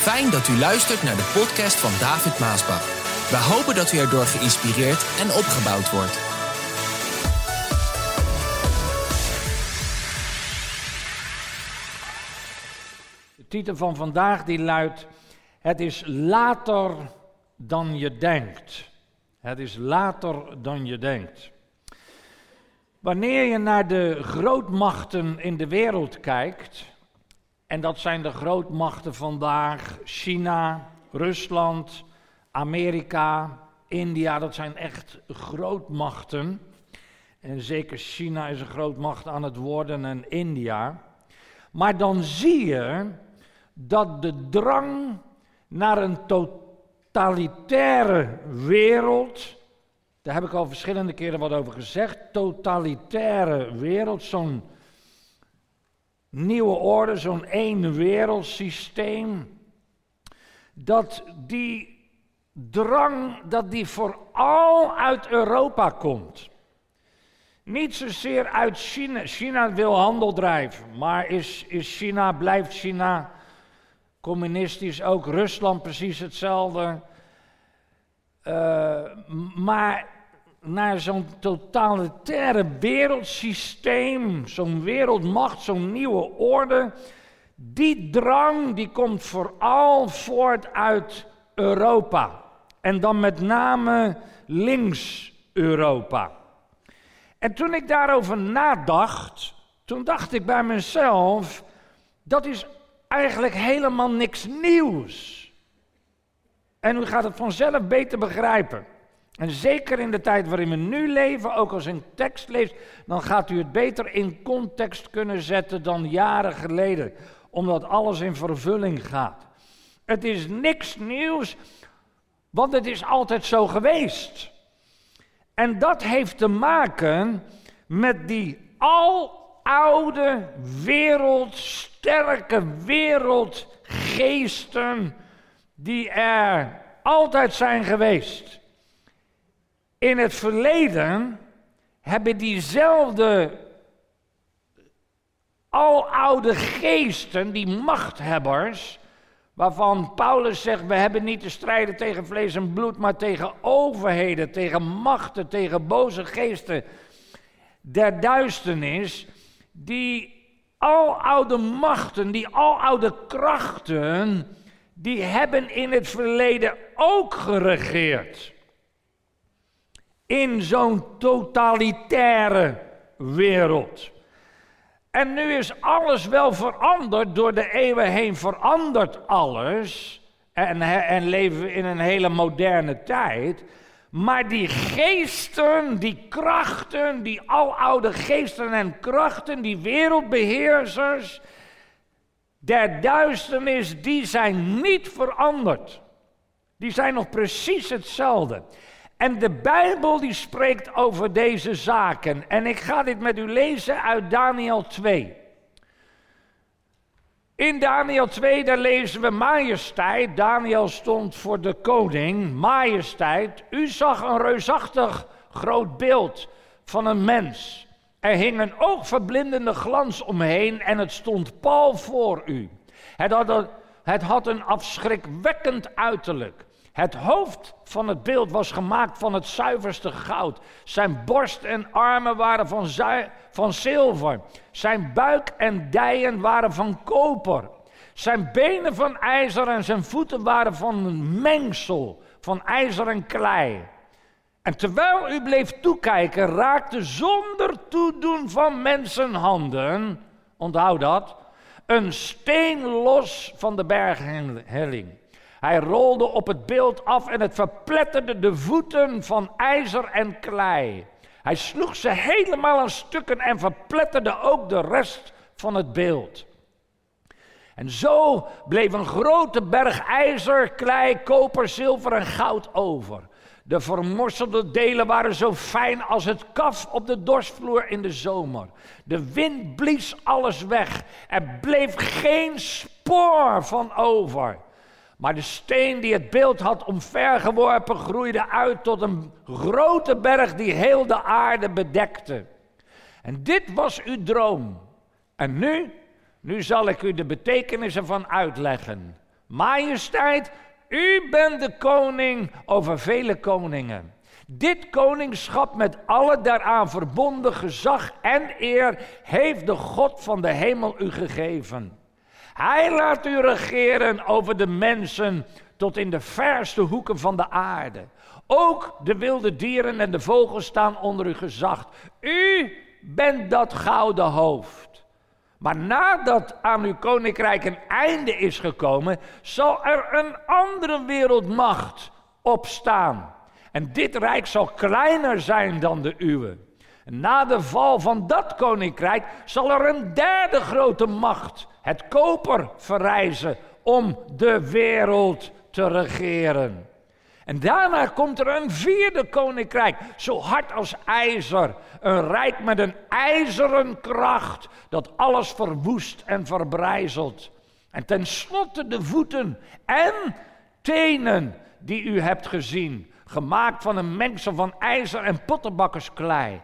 Fijn dat u luistert naar de podcast van David Maasbach. We hopen dat u erdoor geïnspireerd en opgebouwd wordt. De titel van vandaag die luidt: Het is later dan je denkt. Het is later dan je denkt. Wanneer je naar de grootmachten in de wereld kijkt, en dat zijn de grootmachten vandaag, China, Rusland, Amerika, India, dat zijn echt grootmachten. En zeker China is een grootmacht aan het worden en India. Maar dan zie je dat de drang naar een totalitaire wereld, daar heb ik al verschillende keren wat over gezegd, totalitaire wereld, zo'n nieuwe orde, zo'n één wereldsysteem, dat die drang, dat die vooral uit Europa komt. Niet zozeer uit China. China wil handel drijven, maar is, is China, blijft China communistisch ook? Rusland precies hetzelfde. Uh, maar naar zo'n totalitaire wereldsysteem, zo'n wereldmacht, zo'n nieuwe orde. Die drang die komt vooral voort uit Europa. En dan met name links-Europa. En toen ik daarover nadacht, toen dacht ik bij mezelf, dat is eigenlijk helemaal niks nieuws. En u gaat het vanzelf beter begrijpen. En zeker in de tijd waarin we nu leven, ook als een tekst leest, dan gaat u het beter in context kunnen zetten dan jaren geleden, omdat alles in vervulling gaat. Het is niks nieuws, want het is altijd zo geweest. En dat heeft te maken met die aloude wereld, sterke wereldgeesten die er altijd zijn geweest. In het verleden hebben diezelfde aloude geesten, die machthebbers, waarvan Paulus zegt, we hebben niet te strijden tegen vlees en bloed, maar tegen overheden, tegen machten, tegen boze geesten der duisternis, die aloude machten, die aloude krachten, die hebben in het verleden ook geregeerd in zo'n totalitaire wereld. En nu is alles wel veranderd, door de eeuwen heen verandert alles. En, en leven we in een hele moderne tijd. Maar die geesten, die krachten, die aloude geesten en krachten, die wereldbeheersers der duisternis, die zijn niet veranderd. Die zijn nog precies hetzelfde. En de Bijbel die spreekt over deze zaken. En ik ga dit met u lezen uit Daniel 2. In Daniel 2, daar lezen we majesteit. Daniel stond voor de koning. Majesteit. U zag een reusachtig groot beeld van een mens. Er hing een oogverblindende glans omheen en het stond pal voor u. Het had het had een afschrikwekkend uiterlijk. Het hoofd van het beeld was gemaakt van het zuiverste goud. Zijn borst en armen waren van, zilver. Zijn buik en dijen waren van koper. Zijn benen van ijzer en zijn voeten waren van een mengsel van ijzer en klei. En terwijl u bleef toekijken, raakte zonder toedoen van mensenhanden, onthoud dat, een steen los van de berghelling. Hij rolde op het beeld af en het verpletterde de voeten van ijzer en klei. Hij sloeg ze helemaal aan stukken en verpletterde ook de rest van het beeld. En zo bleef een grote berg ijzer, klei, koper, zilver en goud over. De vermorselde delen waren zo fijn als het kaf op de dorsvloer in de zomer. De wind blies alles weg. Er bleef geen spoor van over. Maar de steen die het beeld had omvergeworpen groeide uit tot een grote berg die heel de aarde bedekte. En dit was uw droom. En nu, nu zal ik u de betekenis ervan uitleggen. Majesteit, u bent de koning over vele koningen. Dit koningschap met alle daaraan verbonden gezag en eer heeft de God van de hemel u gegeven. Hij laat u regeren over de mensen tot in de verste hoeken van de aarde. Ook de wilde dieren en de vogels staan onder uw gezag. U bent dat gouden hoofd. Maar nadat aan uw koninkrijk een einde is gekomen, zal er een andere wereldmacht opstaan. En dit rijk zal kleiner zijn dan de uwe. Na de val van dat koninkrijk zal er een derde grote macht, het koper, verrijzen om de wereld te regeren. En daarna komt er een vierde koninkrijk, zo hard als ijzer. Een rijk met een ijzeren kracht, dat alles verwoest en verbrijzelt. En tenslotte de voeten en tenen die u hebt gezien, gemaakt van een mengsel van ijzer en pottenbakkersklei.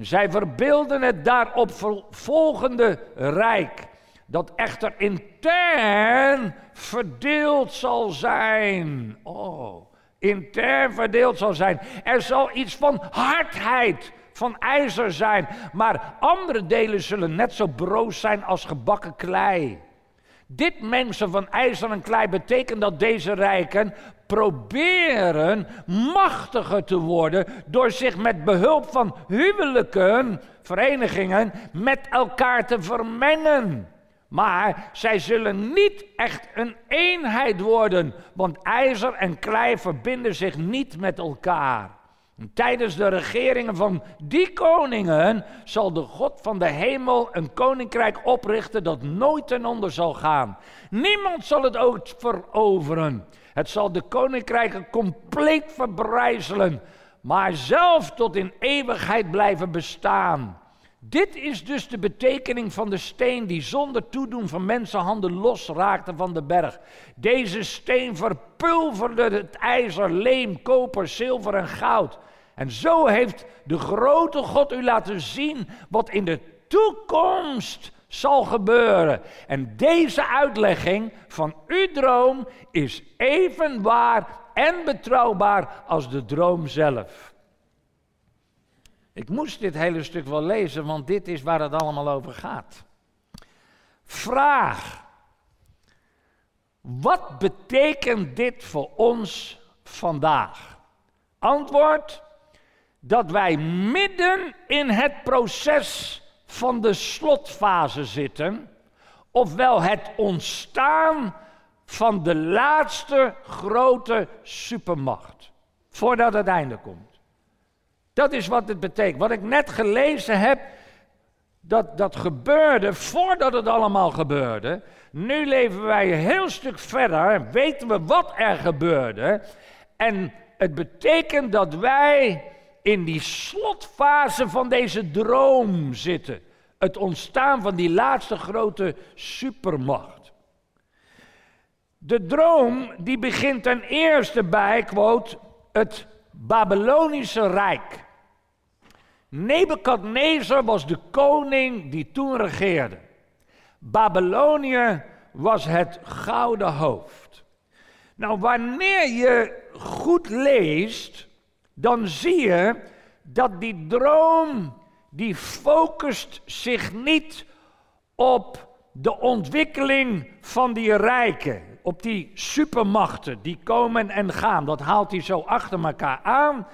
Zij verbeelden het daarop volgende rijk, dat echter intern verdeeld zal zijn. Oh intern verdeeld zal zijn. Er zal iets van hardheid, van ijzer zijn, maar andere delen zullen net zo broos zijn als gebakken klei. Dit mensen van ijzer en klei betekent dat deze rijken proberen machtiger te worden door zich met behulp van huwelijken, verenigingen, met elkaar te vermengen. Maar zij zullen niet echt een eenheid worden, want ijzer en klei verbinden zich niet met elkaar. tijdens de regeringen van die koningen zal de God van de hemel een koninkrijk oprichten dat nooit ten onder zal gaan. Niemand zal het ooit veroveren. Het zal de koninkrijken compleet verbrijzelen, maar zelf tot in eeuwigheid blijven bestaan. Dit is dus de betekening van de steen die zonder toedoen van mensenhanden losraakte van de berg. Deze steen verpulverde het ijzer, leem, koper, zilver en goud. En zo heeft de grote God u laten zien wat in de toekomst zal gebeuren. En deze uitlegging van uw droom is even waar en betrouwbaar als de droom zelf. Ik moest dit hele stuk wel lezen, want dit is waar het allemaal over gaat. Vraag. Wat betekent dit voor ons vandaag? Antwoord. Dat wij midden in het proces van de slotfase zitten, ofwel het ontstaan van de laatste grote supermacht, voordat het einde komt. Dat is wat het betekent. Wat ik net gelezen heb, dat, dat gebeurde voordat het allemaal gebeurde. Nu leven wij een heel stuk verder, weten we wat er gebeurde. En het betekent dat wij in die slotfase van deze droom zitten. Het ontstaan van die laatste grote supermacht. De droom die begint ten eerste bij, quote, het Babylonische Rijk. Nebukadnezar was de koning die toen regeerde. Babylonië was het gouden hoofd. Nou, wanneer je goed leest, dan zie je dat die droom, die focust zich niet op de ontwikkeling van die rijken, op die supermachten die komen en gaan. Dat haalt hij zo achter elkaar aan.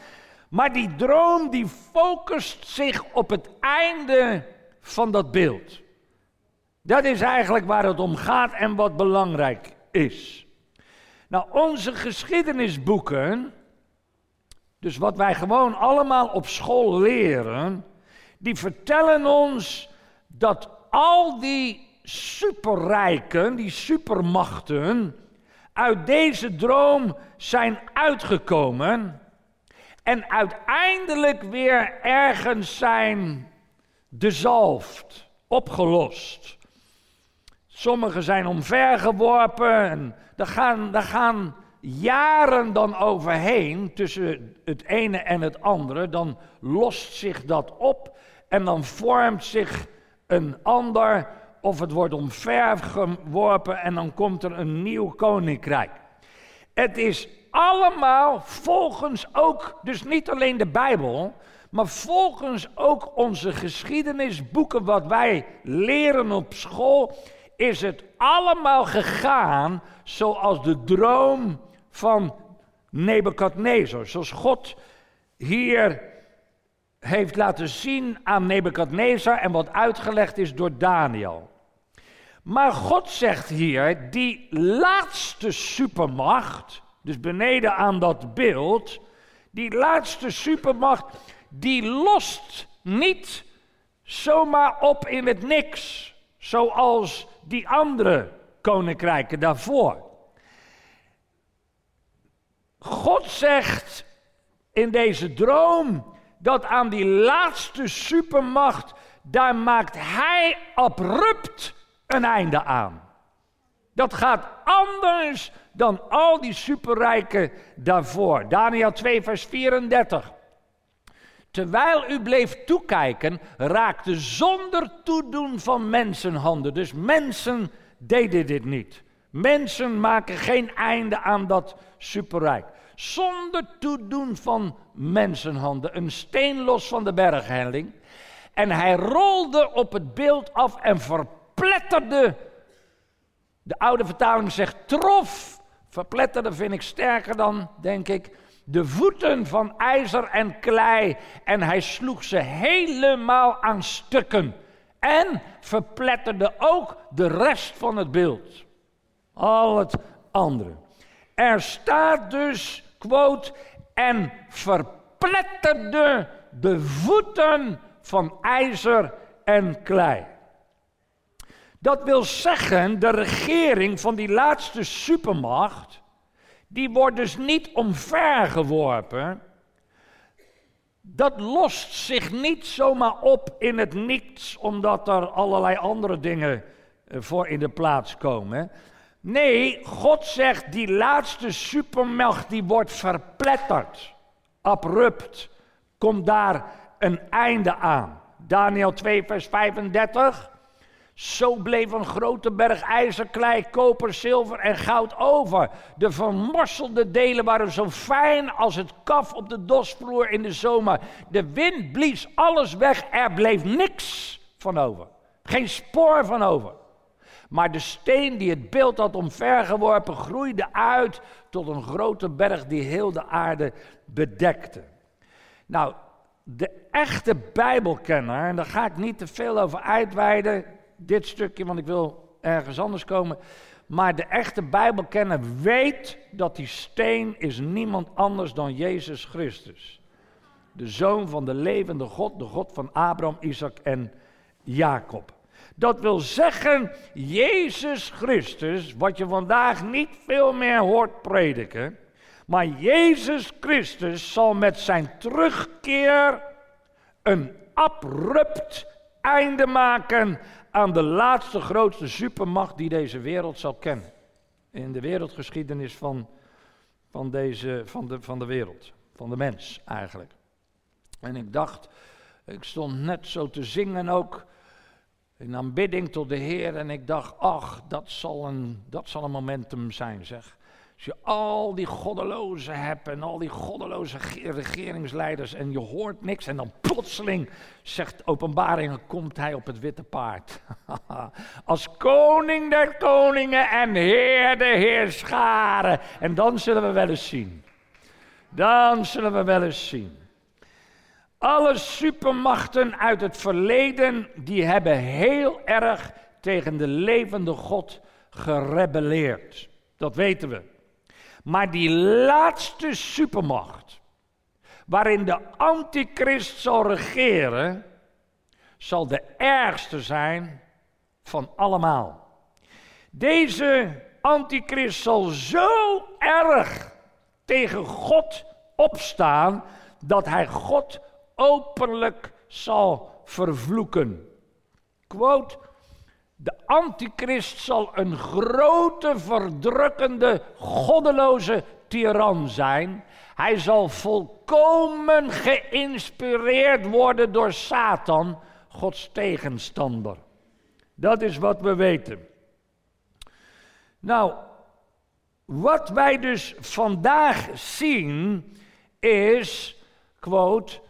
Maar die droom die focust zich op het einde van dat beeld. Dat is eigenlijk waar het om gaat en wat belangrijk is. Nou, onze geschiedenisboeken, dus wat wij gewoon allemaal op school leren, die vertellen ons dat al die superrijken, die supermachten, uit deze droom zijn uitgekomen en uiteindelijk weer ergens zijn zalft, opgelost. Sommigen zijn omvergeworpen en daar gaan, daar gaan jaren dan overheen tussen het ene en het andere. Dan lost zich dat op en dan vormt zich een ander of het wordt omvergeworpen en dan komt er een nieuw koninkrijk. Het is allemaal volgens ook, dus niet alleen de Bijbel, maar volgens ook onze geschiedenisboeken, wat wij leren op school, is het allemaal gegaan zoals de droom van Nebukadnezar. Zoals God hier heeft laten zien aan Nebukadnezar en wat uitgelegd is door Daniel. Maar God zegt hier, die laatste supermacht, dus beneden aan dat beeld, die laatste supermacht, die lost niet zomaar op in het niks, zoals die andere koninkrijken daarvoor. God zegt in deze droom dat aan die laatste supermacht, daar maakt hij abrupt een einde aan. Dat gaat anders dan al die superrijken daarvoor. Daniel 2, vers 34. Terwijl u bleef toekijken, raakte zonder toedoen van mensenhanden. Dus mensen deden dit niet. Mensen maken geen einde aan dat superrijk. Zonder toedoen van mensenhanden. Een steen los van de berghelling. En hij rolde op het beeld af en verpletterde. De oude vertaling zegt trof. Verpletterde vind ik sterker dan, denk ik de voeten van ijzer en klei en hij sloeg ze helemaal aan stukken en verpletterde ook de rest van het beeld. Al het andere. Er staat dus, en verpletterde de voeten van ijzer en klei. Dat wil zeggen, de regering van die laatste supermacht die wordt dus niet omvergeworpen. Dat lost zich niet zomaar op in het niets, omdat er allerlei andere dingen eh, voor in de plaats komen. Nee, God zegt, die laatste supermacht die wordt verpletterd. Abrupt komt daar een einde aan. Daniel 2, vers 35. Zo bleef een grote berg ijzer, klei, koper, zilver en goud over. De vermorselde delen waren zo fijn als het kaf op de dosvloer in de zomer. De wind blies alles weg, er bleef niks van over. Geen spoor van over. Maar de steen die het beeld had omvergeworpen groeide uit tot een grote berg die heel de aarde bedekte. Nou, de echte Bijbelkenner, en daar ga ik niet te veel over uitweiden, dit stukje, want ik wil ergens anders komen. Maar de echte Bijbelkenner weet dat die steen is niemand anders dan Jezus Christus. De zoon van de levende God, de God van Abraham, Isaac en Jacob. Dat wil zeggen, Jezus Christus, wat je vandaag niet veel meer hoort prediken, maar Jezus Christus zal met zijn terugkeer een abrupt einde maken aan de laatste grootste supermacht die deze wereld zal kennen. In de wereldgeschiedenis van, van, deze, van, de, van de wereld, van de mens eigenlijk. En ik dacht, ik stond net zo te zingen ook in aanbidding tot de Heer en ik dacht, ach, dat zal een, dat zal een momentum zijn zeg. Als je al die goddelozen hebt en al die goddeloze regeringsleiders en je hoort niks en dan plotseling, zegt openbaringen, komt hij op het witte paard. Als koning der koningen en heer der heerscharen. En dan zullen we wel eens zien. Dan zullen we wel eens zien. Alle supermachten uit het verleden, die hebben heel erg tegen de levende God gerebelleerd. Dat weten we. Maar die laatste supermacht, waarin de antichrist zal regeren, zal de ergste zijn van allemaal. Deze antichrist zal zo erg tegen God opstaan dat hij God openlijk zal vervloeken. Quote, de antichrist zal een grote, verdrukkende, goddeloze tiran zijn. Hij zal volkomen geïnspireerd worden door Satan, Gods tegenstander. Dat is wat we weten. Nou, wat wij dus vandaag zien is, quote,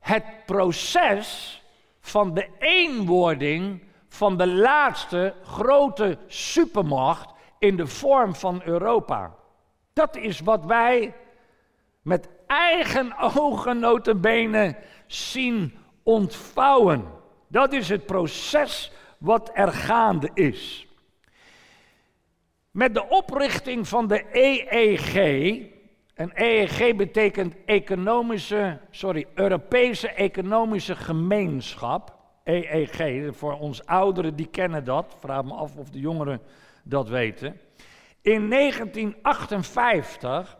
het proces van de eenwording van de laatste grote supermacht in de vorm van Europa. Dat is wat wij met eigen ogen notabene zien ontvouwen. Dat is het proces wat er gaande is. Met de oprichting van de EEG, en EEG betekent economische, sorry, Europese Economische Gemeenschap. EEG, voor ons ouderen die kennen dat, vraag me af of de jongeren dat weten. In 1958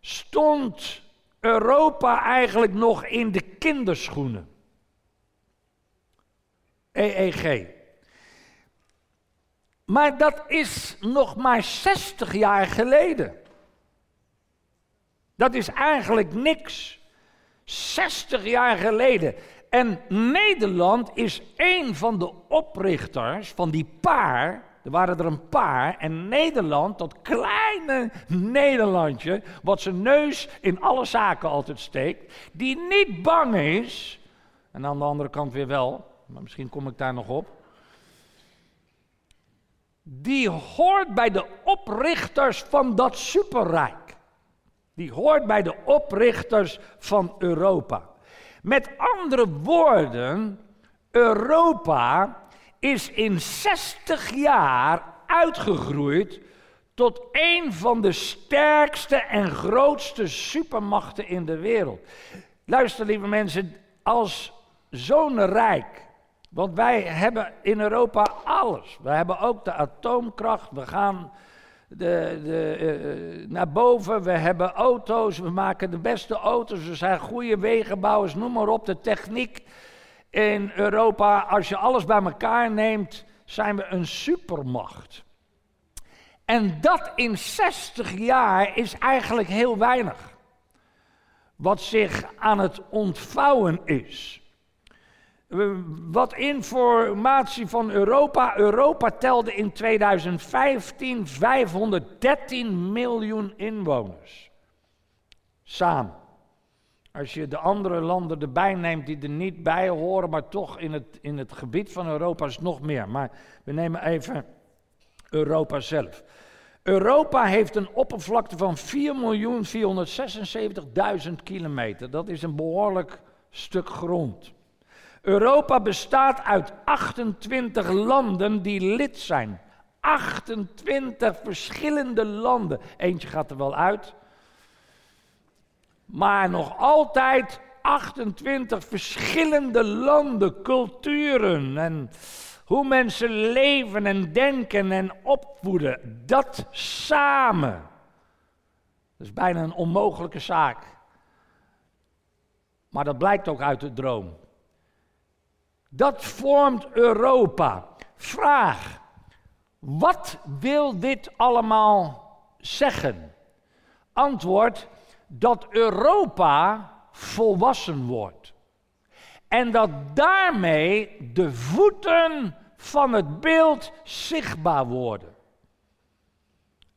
stond Europa eigenlijk nog in de kinderschoenen. EEG. Maar dat is nog maar 60 jaar geleden. Dat is eigenlijk niks. 60 jaar geleden. En Nederland is een van de oprichters van die paar. Er waren er een paar. En Nederland, dat kleine Nederlandje, wat zijn neus in alle zaken altijd steekt, die niet bang is. En aan de andere kant weer wel, maar misschien kom ik daar nog op. Die hoort bij de oprichters van dat superrijk. Die hoort bij de oprichters van Europa. Met andere woorden, Europa is in 60 jaar uitgegroeid tot een van de sterkste en grootste supermachten in de wereld. Luister, lieve mensen, als zo'n rijk, want wij hebben in Europa alles. We hebben ook de atoomkracht, we gaan de, de, uh, naar boven. We hebben auto's, we maken de beste auto's. We zijn goede wegenbouwers, noem maar op. De techniek in Europa, als je alles bij elkaar neemt, zijn we een supermacht. En dat in 60 jaar is eigenlijk heel weinig. Wat zich aan het ontvouwen is. Wat informatie van Europa. Europa telde in 2015 513 miljoen inwoners. Samen. Als je de andere landen erbij neemt die er niet bij horen, maar toch in het, in het gebied van Europa is nog meer. Maar we nemen even Europa zelf. Europa heeft een oppervlakte van 4.476.000 kilometer. Dat is een behoorlijk stuk grond. Europa bestaat uit 28 landen die lid zijn. 28 verschillende landen. Eentje gaat er wel uit. Maar nog altijd 28 verschillende landen, culturen en hoe mensen leven en denken en opvoeden. Dat samen. Dat is bijna een onmogelijke zaak. Maar dat blijkt ook uit de droom. Dat vormt Europa. Vraag, wat wil dit allemaal zeggen? Antwoord, dat Europa volwassen wordt. En dat daarmee de voeten van het beeld zichtbaar worden.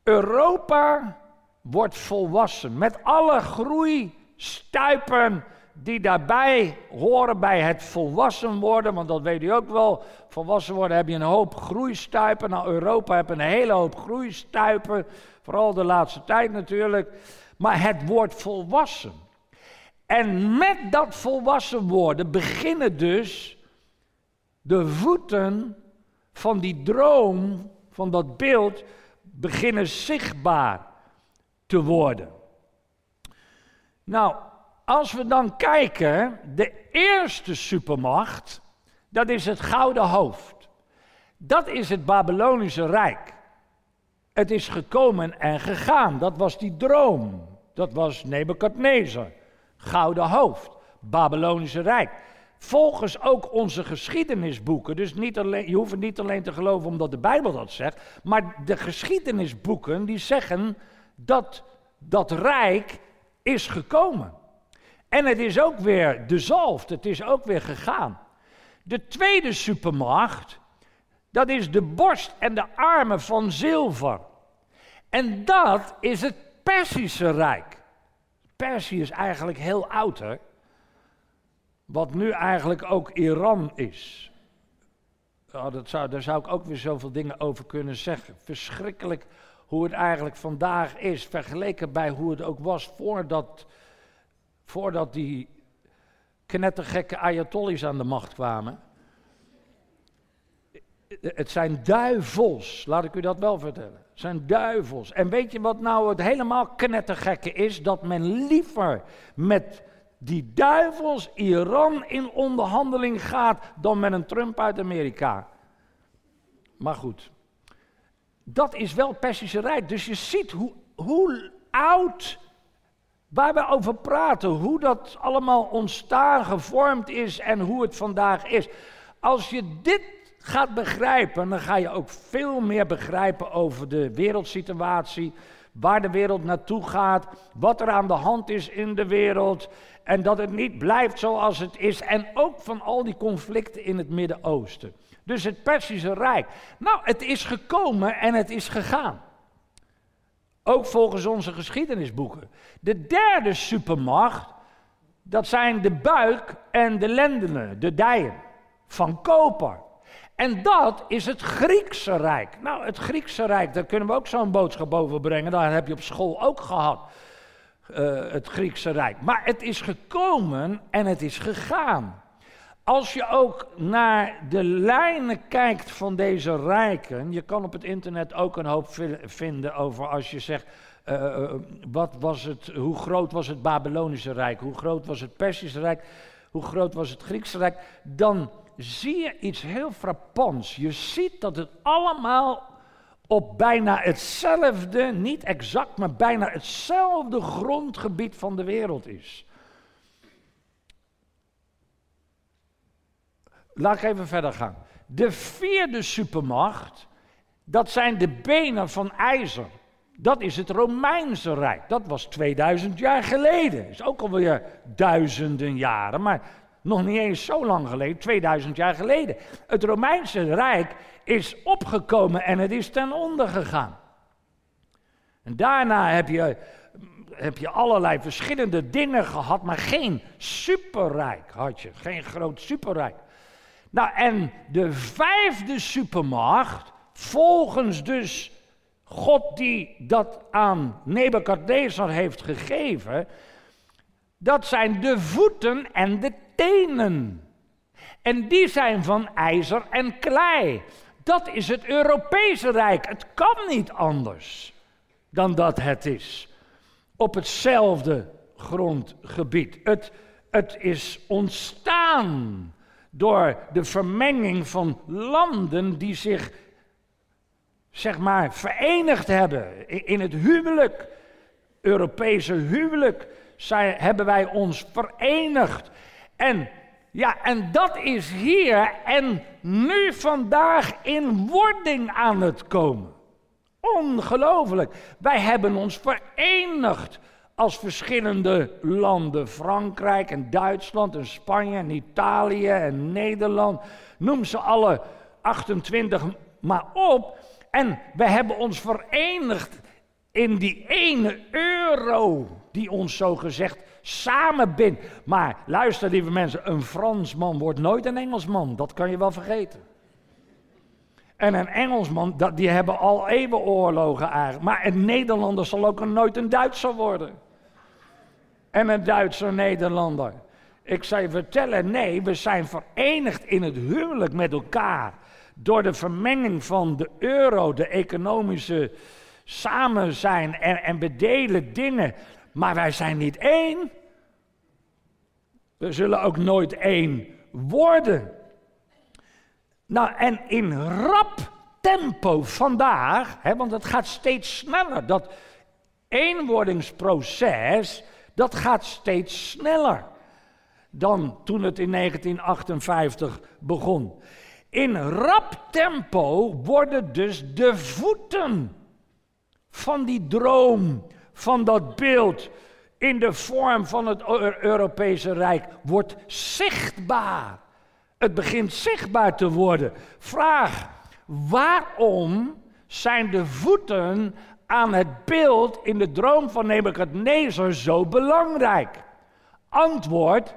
Europa wordt volwassen met alle groei, stuipen die daarbij horen bij het volwassen worden, want dat weet u ook wel. Volwassen worden heb je een hoop groeistuipen. Nou, Europa heeft een hele hoop groeistuipen, vooral de laatste tijd natuurlijk. Maar het wordt volwassen. En met dat volwassen worden beginnen dus de voeten van die droom, van dat beeld, beginnen zichtbaar te worden. Nou, als we dan kijken, de eerste supermacht, dat is het gouden hoofd. Dat is het Babylonische Rijk. Het is gekomen en gegaan. Dat was die droom. Dat was Nebukadnezar. Gouden hoofd. Babylonische Rijk. Volgens ook onze geschiedenisboeken, dus niet alleen, je hoeft het niet alleen te geloven omdat de Bijbel dat zegt, maar de geschiedenisboeken die zeggen dat dat rijk is gekomen. En het is ook weer de zalf, het is ook weer gegaan. De tweede supermacht, Dat is de borst en de armen van zilver. En dat is het Persische Rijk. Perzië is eigenlijk heel oud, hè? Wat nu eigenlijk ook Iran is. Oh, dat zou, daar zou ik ook weer zoveel dingen over kunnen zeggen. Verschrikkelijk hoe het eigenlijk vandaag is, vergeleken bij hoe het ook was voordat, voordat die knettergekke Ayatollahs aan de macht kwamen. Het zijn duivels, laat ik u dat wel vertellen. Het zijn duivels. En weet je wat nou het helemaal knettergekke is? Dat men liever met die duivels Iran in onderhandeling gaat dan met een Trump uit Amerika. Maar goed, dat is wel Persische Rijk. Dus je ziet hoe, hoe oud waar we over praten, hoe dat allemaal ontstaan, gevormd is en hoe het vandaag is. Als je dit gaat begrijpen, dan ga je ook veel meer begrijpen over de wereldsituatie, waar de wereld naartoe gaat, wat er aan de hand is in de wereld en dat het niet blijft zoals het is en ook van al die conflicten in het Midden-Oosten. Dus het Persische Rijk. Nou, het is gekomen en het is gegaan. Ook volgens onze geschiedenisboeken. De derde supermacht, dat zijn de buik en de lendenen, de dijen van koper. En dat is het Griekse Rijk. Nou, het Griekse Rijk, daar kunnen we ook zo'n boodschap over brengen. Dat heb je op school ook gehad. Uh, het Griekse Rijk. Maar het is gekomen en het is gegaan. Als je ook naar de lijnen kijkt van deze rijken, je kan op het internet ook een hoop vinden over als je zegt, uh, wat was het, hoe groot was het Babylonische Rijk, hoe groot was het Persische Rijk, hoe groot was het Griekse Rijk, dan zie je iets heel frappants. Je ziet dat het allemaal op bijna hetzelfde, niet exact, maar bijna hetzelfde grondgebied van de wereld is. Laat ik even verder gaan. De vierde supermacht, dat zijn de benen van ijzer. Dat is het Romeinse Rijk. Dat was 2000 jaar geleden. Is ook alweer duizenden jaren, maar nog niet eens zo lang geleden, 2000 jaar geleden. Het Romeinse Rijk is opgekomen en het is ten onder gegaan. En daarna heb je, heb je allerlei verschillende dingen gehad, maar geen superrijk had je. Geen groot superrijk. Nou, en de vijfde supermacht, volgens dus God die dat aan Nebukadnezar heeft gegeven, dat zijn de voeten en de tenen. En die zijn van ijzer en klei. Dat is het Europese Rijk. Het kan niet anders dan dat het is. Op hetzelfde grondgebied. Het, het is ontstaan door de vermenging van landen die zich, zeg maar, verenigd hebben in het huwelijk, Europese huwelijk, zijn, hebben wij ons verenigd. En ja, en dat is hier en nu vandaag in wording aan het komen. Ongelooflijk. Wij hebben ons verenigd als verschillende landen. Frankrijk en Duitsland en Spanje en Italië en Nederland. Noem ze alle 28 maar op. En we hebben ons verenigd in die ene euro die ons zo gezegd samenbindt. Maar luister lieve mensen, een Fransman wordt nooit een Engelsman. Dat kan je wel vergeten. En een Engelsman, die hebben al eeuwen oorlogen eigenlijk. Maar een Nederlander zal ook nooit een Duitser worden en een Duitser Nederlander. Ik zou je vertellen, nee, we zijn verenigd in het huwelijk met elkaar. Door de vermenging van de euro, de economische samen zijn en, en bedelen dingen. Maar wij zijn niet één. We zullen ook nooit één worden. Nou, en in rap tempo vandaag, hè, want het gaat steeds sneller, dat eenwordingsproces, dat gaat steeds sneller dan toen het in 1958 begon. In rap tempo worden dus de voeten van die droom, van dat beeld in de vorm van het Europese Rijk, wordt zichtbaar. Het begint zichtbaar te worden. Vraag waarom zijn de voeten aan het beeld in de droom van Nebuchadnezzar zo belangrijk? Antwoord,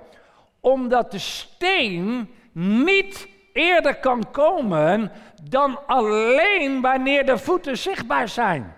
omdat de steen niet eerder kan komen dan alleen wanneer de voeten zichtbaar zijn.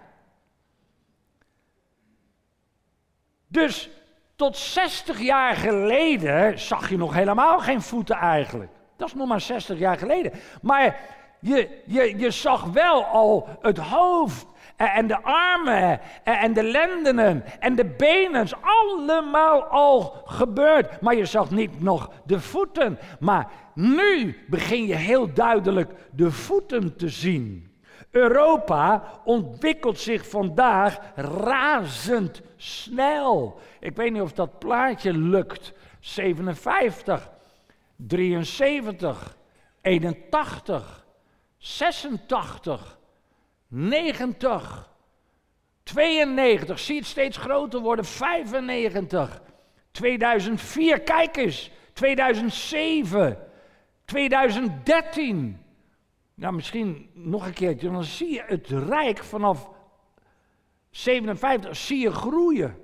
Dus tot 60 jaar geleden zag je nog helemaal geen voeten eigenlijk. Dat is nog maar 60 jaar geleden. Maar je, je, je zag wel al het hoofd en de armen en de lendenen en de benen. Allemaal al gebeurd. Maar je zag niet nog de voeten. Maar nu begin je heel duidelijk de voeten te zien. Europa ontwikkelt zich vandaag razendsnel. Ik weet niet of dat plaatje lukt. 57, 73, 81, 86, 90, 92. Zie het steeds groter worden. 95, 2004. Kijk eens. 2007, 2013. Nou, misschien nog een keertje. Dan zie je het rijk vanaf 57 zie je groeien.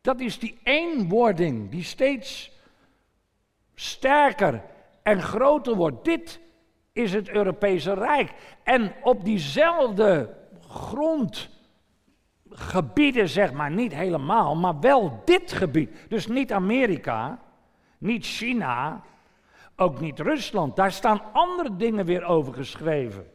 Dat is die eenwording die steeds sterker en groter wordt. Dit is het Europese Rijk. En op diezelfde grondgebieden, zeg maar, niet helemaal, maar wel dit gebied. Dus niet Amerika, niet China, ook niet Rusland. Daar staan andere dingen weer over geschreven.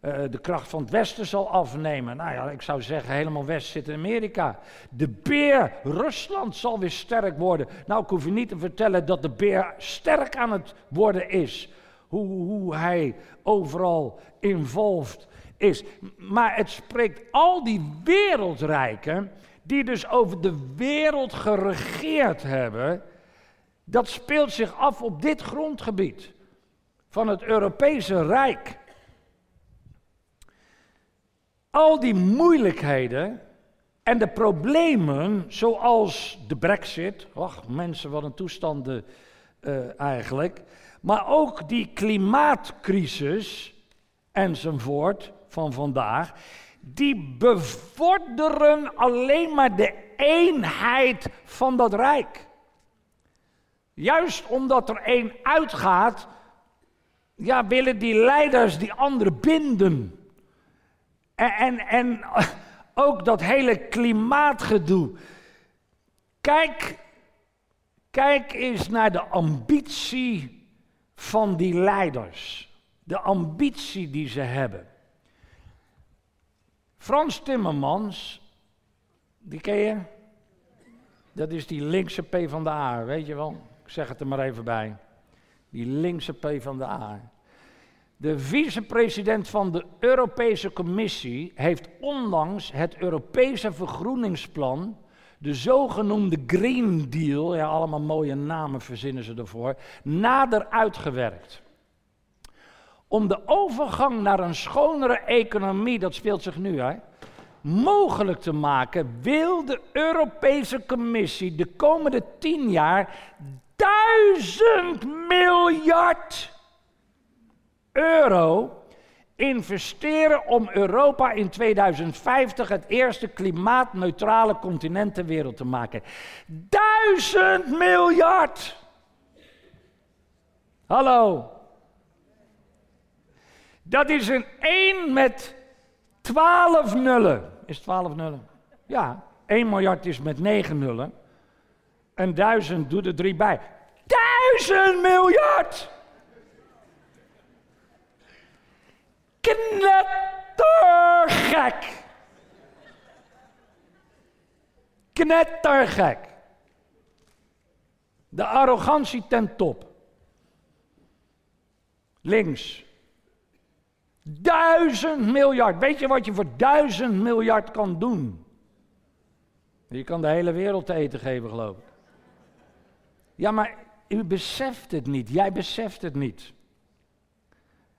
Uh, de kracht van het Westen zal afnemen. Nou ja, ik zou zeggen, helemaal West zit in Amerika. De beer Rusland zal weer sterk worden. Nou, ik hoef je niet te vertellen dat de beer sterk aan het worden is. Hoe, hij overal involved is. Maar het spreekt al die wereldrijken, die dus over de wereld geregeerd hebben, dat speelt zich af op dit grondgebied van het Europese Rijk. Al die moeilijkheden en de problemen, zoals de brexit, ach mensen, wat een toestanden uh, eigenlijk, maar ook die klimaatcrisis enzovoort van vandaag, die bevorderen alleen maar de eenheid van dat rijk. Juist omdat er één uitgaat, ja, willen die leiders die anderen binden. En, en, en ook dat hele klimaatgedoe. Kijk, kijk eens naar de ambitie van die leiders. De ambitie die ze hebben. Frans Timmermans, die ken je? Dat is die linkse P van de A, weet je wel? Ik zeg het er maar even bij. Die linkse P van de A. De vicepresident van de Europese Commissie heeft onlangs het Europese vergroeningsplan, de zogenoemde Green Deal, ja, allemaal mooie namen verzinnen ze ervoor, nader uitgewerkt. Om de overgang naar een schonere economie, dat speelt zich nu, hè, mogelijk te maken, wil de Europese Commissie de komende tien jaar duizend miljard euro investeren om Europa in 2050 het eerste klimaatneutrale continent ter wereld te maken. Duizend miljard! Hallo. Dat is een 1 met 12 nullen. Is 12 nullen? Ja, 1 miljard is met 9 nullen. En 1000 doet er 3 bij. 1000 miljard! Knettergek. Knettergek. De arrogantie ten top. Links. Duizend miljard. Weet je wat je voor duizend miljard kan doen? Je kan de hele wereld te eten geven, geloof ik. Ja, maar u beseft het niet. Jij beseft het niet.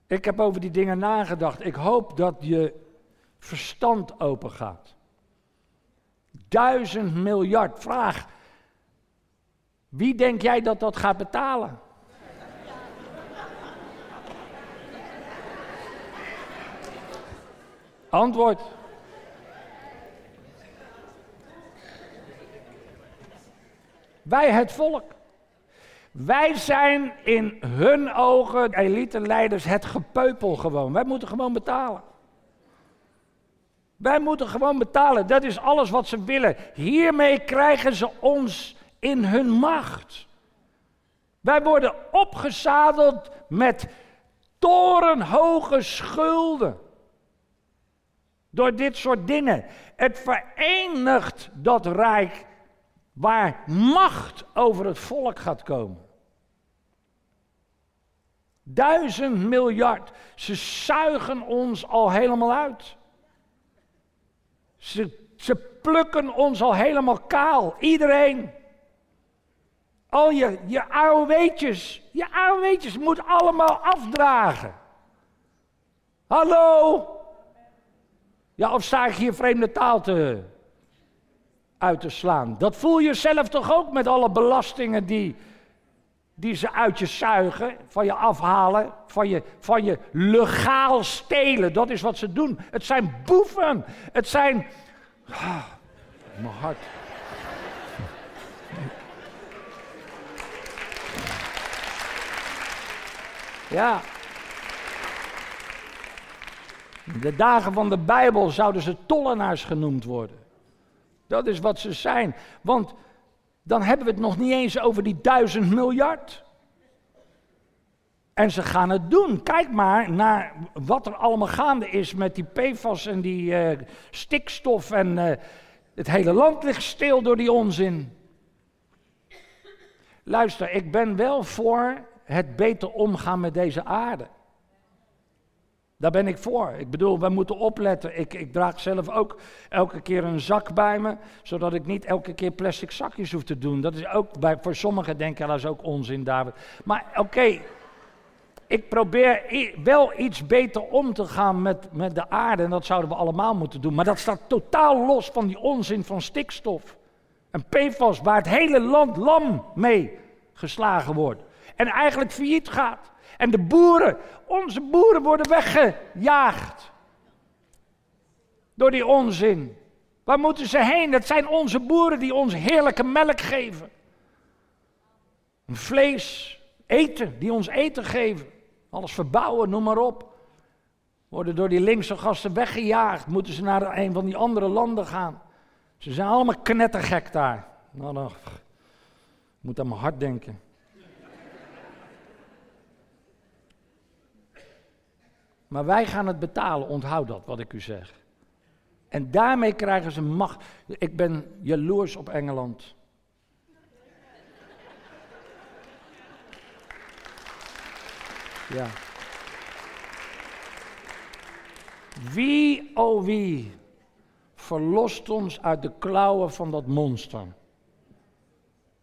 Ik heb over die dingen nagedacht. Ik hoop dat je verstand open gaat. Duizend miljard. Vraag. Wie denk jij dat dat gaat betalen? Antwoord. Wij het volk. Wij zijn in hun ogen, elite leiders, het gepeupel gewoon. Wij moeten gewoon betalen. Wij moeten gewoon betalen. Dat is alles wat ze willen. Hiermee krijgen ze ons in hun macht. Wij worden opgezadeld met torenhoge schulden. Door dit soort dingen. Het verenigt dat rijk waar macht over het volk gaat komen. Duizend miljard. Ze zuigen ons al helemaal uit. Ze, ze plukken ons al helemaal kaal. Iedereen. Al je, je. Je AOW'tjes moet allemaal afdragen. Hallo? Ja, of sta ik hier vreemde taal te, uit te slaan? Dat voel je zelf toch ook met alle belastingen die, die ze uit je zuigen, van je afhalen, van je, van je legaal stelen. Dat is wat ze doen. Het zijn boeven. Het zijn. Ah, mijn hart. Ja. De dagen van de Bijbel zouden ze tollenaars genoemd worden. Dat is wat ze zijn. Want dan hebben we het nog niet eens over die duizend miljard. En ze gaan het doen. Kijk maar naar wat er allemaal gaande is met die PFAS en die uh, stikstof. En uh, het hele land ligt stil door die onzin. Luister, ik ben wel voor het beter omgaan met deze aarde. Daar ben ik voor. Ik bedoel, we moeten opletten. Ik, ik, draag zelf ook elke keer een zak bij me, zodat ik niet elke keer plastic zakjes hoef te doen. Dat is ook bij, voor sommigen denken, dat is ook onzin, David. Maar oké, ik probeer wel iets beter om te gaan met, met de aarde. En dat zouden we allemaal moeten doen. Maar dat staat totaal los van die onzin van stikstof. En PFAS, waar het hele land lam mee geslagen wordt. En eigenlijk failliet gaat. En de boeren, onze boeren worden weggejaagd. Door die onzin. Waar moeten ze heen? Dat zijn onze boeren die ons heerlijke melk geven. Vlees, eten, die ons eten geven. Alles verbouwen, noem maar op. Worden door die linkse gasten weggejaagd. Moeten ze naar een van die andere landen gaan. Ze zijn allemaal knettergek daar. Nou, dan moet aan mijn hart denken. Maar wij gaan het betalen, onthoud dat wat ik u zeg. En daarmee krijgen ze macht. Ik ben jaloers op Engeland. Ja. Wie, oh wie, verlost ons uit de klauwen van dat monster?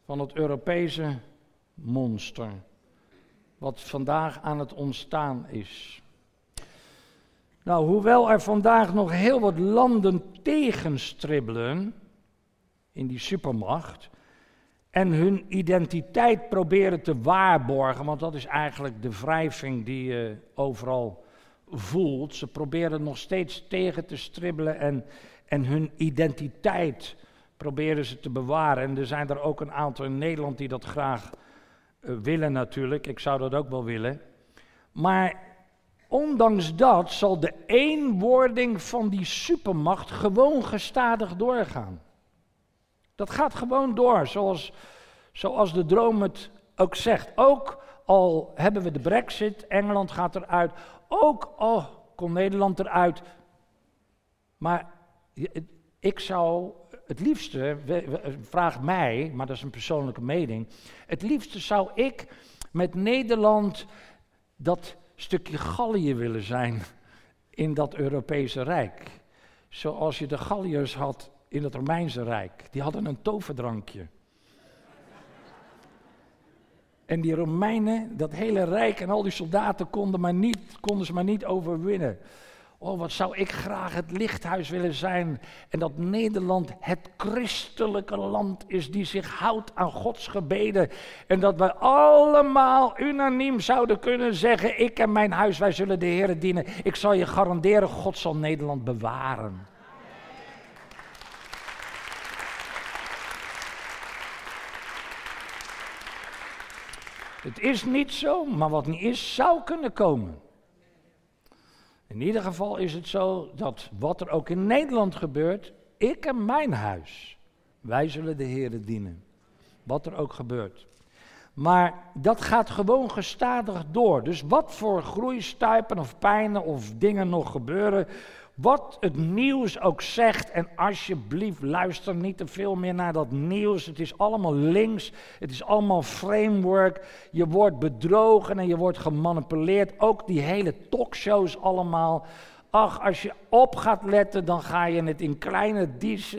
Van het Europese monster. Wat vandaag aan het ontstaan is. Nou, hoewel er vandaag nog heel wat landen tegenstribbelen in die supermacht en hun identiteit proberen te waarborgen, want dat is eigenlijk de wrijving die je overal voelt. Ze proberen nog steeds tegen te stribbelen en, en hun identiteit proberen ze te bewaren. En er zijn er ook een aantal in Nederland die dat graag uh, willen natuurlijk. Ik zou dat ook wel willen. Maar Ondanks dat zal de eenwording van die supermacht gewoon gestadig doorgaan. Dat gaat gewoon door, zoals, zoals de droom het ook zegt. Ook al hebben we de brexit, Engeland gaat eruit, ook al komt Nederland eruit. Maar ik zou het liefste, vraag mij, maar dat is een persoonlijke mening. Het liefste zou ik met Nederland dat stukje Gallië willen zijn in dat Europese Rijk. Zoals je de Galliërs had in het Romeinse Rijk. Die hadden een toverdrankje. En die Romeinen, dat hele rijk en al die soldaten konden, maar niet, konden ze maar niet overwinnen. Oh, wat zou ik graag het lichthuis willen zijn. En dat Nederland het christelijke land is die zich houdt aan Gods gebeden. En dat wij allemaal unaniem zouden kunnen zeggen: Ik en mijn huis, wij zullen de Heer dienen. Ik zal je garanderen, God zal Nederland bewaren. Het is niet zo, maar wat niet is, zou kunnen komen. In ieder geval is het zo dat wat er ook in Nederland gebeurt, ik en mijn huis, wij zullen de Heer dienen. Wat er ook gebeurt. Maar dat gaat gewoon gestadig door. Dus wat voor groeistuipen of pijnen of dingen nog gebeuren, wat het nieuws ook zegt, en alsjeblieft luister niet te veel meer naar dat nieuws. Het is allemaal links, het is allemaal framework. Je wordt bedrogen en je wordt gemanipuleerd. Ook die hele talkshows allemaal. Ach, als je op gaat letten, dan ga je het in kleine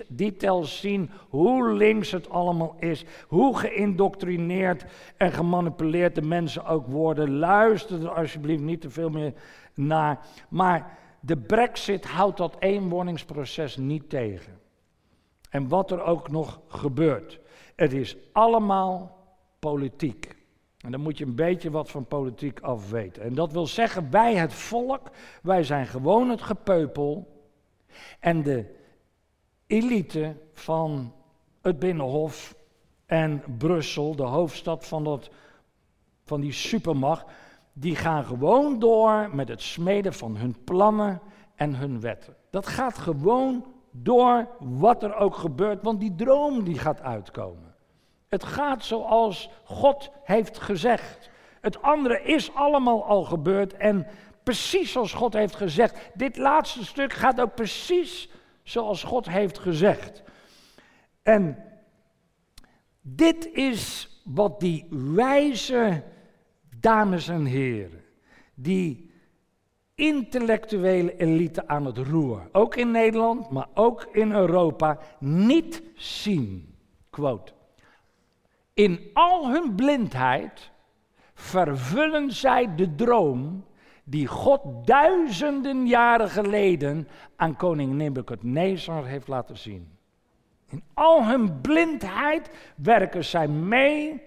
details zien hoe links het allemaal is. Hoe geïndoctrineerd en gemanipuleerd de mensen ook worden. Luister er alsjeblieft niet te veel meer naar. Maar de brexit houdt dat eenwoningsproces niet tegen. En wat er ook nog gebeurt. Het is allemaal politiek. En dan moet je een beetje wat van politiek af weten. En dat wil zeggen, wij het volk, wij zijn gewoon het gepeupel. En de elite van het Binnenhof en Brussel, de hoofdstad van, dat, van die supermacht, die gaan gewoon door met het smeden van hun plannen en hun wetten. Dat gaat gewoon door wat er ook gebeurt, want die droom die gaat uitkomen. Het gaat zoals God heeft gezegd. Het andere is allemaal al gebeurd en precies zoals God heeft gezegd. Dit laatste stuk gaat ook precies zoals God heeft gezegd. En dit is wat die wijze dames en heren, die intellectuele elite aan het roer, ook in Nederland, maar ook in Europa, niet zien. Quote. In al hun blindheid vervullen zij de droom die God duizenden jaren geleden aan koning Nebuchadnezzar heeft laten zien. In al hun blindheid werken zij mee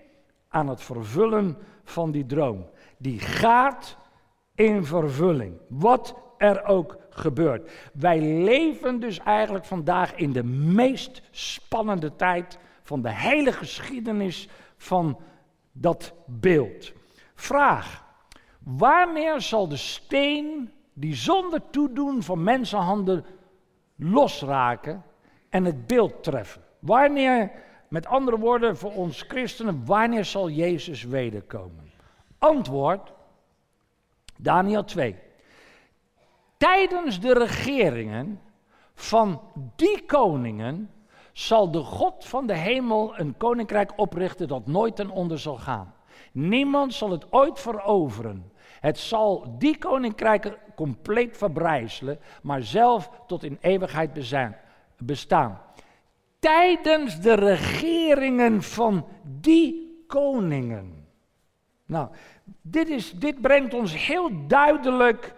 aan het vervullen van die droom. Die gaat in vervulling. Wat er ook gebeurt. Wij leven dus eigenlijk vandaag in de meest spannende tijd van de hele geschiedenis van dat beeld. Vraag: wanneer zal de steen die zonder toedoen van mensenhanden losraken en het beeld treffen? Wanneer, met andere woorden voor ons christenen, wanneer zal Jezus wederkomen? Antwoord: Daniel 2. Tijdens de regeringen van die koningen zal de God van de hemel een koninkrijk oprichten dat nooit ten onder zal gaan. Niemand zal het ooit veroveren. Het zal die koninkrijken compleet verbrijzelen, maar zelf tot in eeuwigheid bestaan. Tijdens de regeringen van die koningen. Nou, dit, is, dit brengt ons heel duidelijk,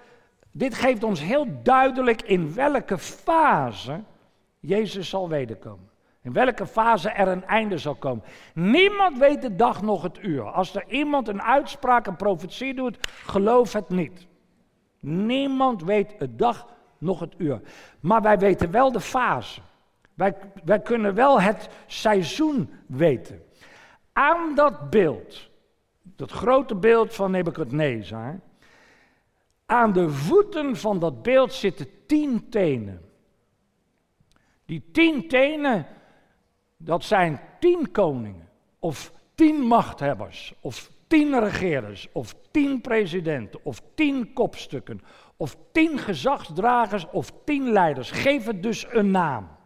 dit geeft ons heel duidelijk in welke fase Jezus zal wederkomen. In welke fase er een einde zal komen. Niemand weet de dag nog het uur. Als er iemand een uitspraak, een profetie doet, geloof het niet. Niemand weet de dag nog het uur. Maar wij weten wel de fase. Wij, wij kunnen wel het seizoen weten. Aan dat beeld dat grote beeld van Nebuchadnezzar. Aan de voeten van dat beeld zitten tien tenen. Die tien tenen, dat zijn tien koningen, of tien machthebbers, of tien regerers, of tien presidenten, of tien kopstukken, of tien gezagsdragers, of tien leiders. Geef het dus een naam.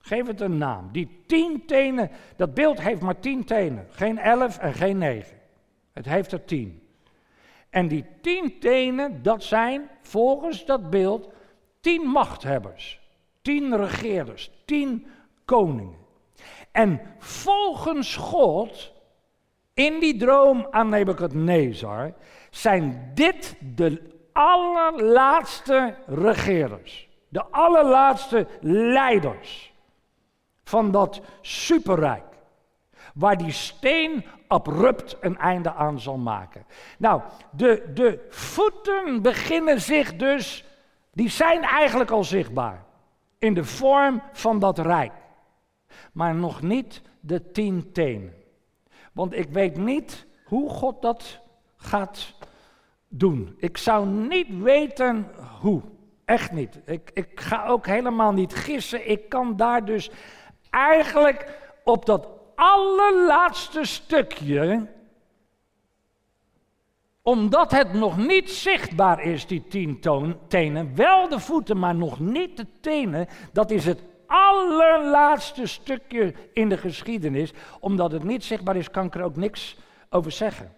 Geef het een naam. Die tien tenen, dat beeld heeft maar tien tenen. Geen elf en geen negen. Het heeft er tien. En die tien tenen, dat zijn volgens dat beeld tien machthebbers. Tien regeerders. Tien koningen. En volgens God, in die droom aan Nebuchadnezzar, zijn dit de allerlaatste regerers, de allerlaatste leiders van dat superrijk, waar die steen abrupt een einde aan zal maken. Nou, de, de voeten beginnen zich dus, die zijn eigenlijk al zichtbaar, in de vorm van dat rijk, maar nog niet de tien tenen. Want ik weet niet hoe God dat gaat doen. Ik zou niet weten hoe. Echt niet. Ik, ik ga ook helemaal niet gissen. Ik kan daar dus eigenlijk op dat allerlaatste stukje, omdat het nog niet zichtbaar is, die tien tenen, wel de voeten, maar nog niet de tenen, dat is het allerlaatste stukje in de geschiedenis. Omdat het niet zichtbaar is, kan ik er ook niks over zeggen.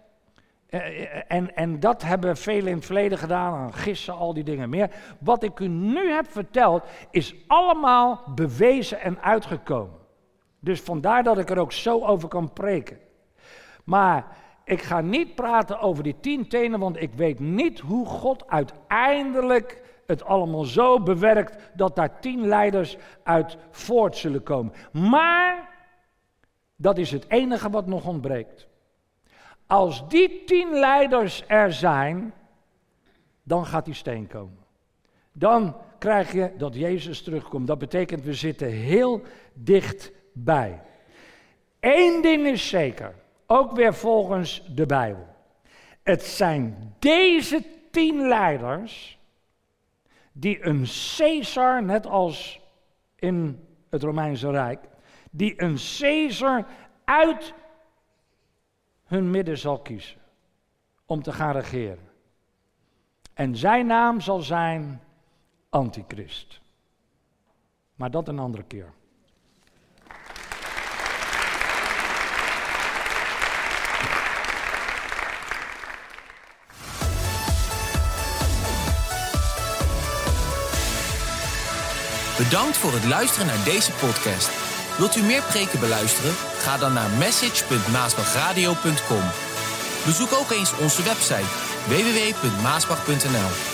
Eh, eh, en, en dat hebben velen in het verleden gedaan, aan gissen, al die dingen meer. Wat ik u nu heb verteld, is allemaal bewezen en uitgekomen. Dus vandaar dat ik er ook zo over kan preken. Maar ik ga niet praten over die tien tenen, want ik weet niet hoe God uiteindelijk het allemaal zo bewerkt dat daar tien leiders uit voort zullen komen. Maar dat is het enige wat nog ontbreekt. Als die tien leiders er zijn, dan gaat die steen komen. Dan krijg je dat Jezus terugkomt. Dat betekent we zitten heel dichtbij. Eén ding is zeker, ook weer volgens de Bijbel. Het zijn deze tien leiders die een Caesar, net als in het Romeinse Rijk, die een Caesar uit hun midden zal kiezen om te gaan regeren. En zijn naam zal zijn Antichrist. Maar dat een andere keer. Bedankt voor het luisteren naar deze podcast. Wilt u meer preken beluisteren? Ga dan naar message.maasbachradio.com. Bezoek ook eens onze website www.maasbach.nl.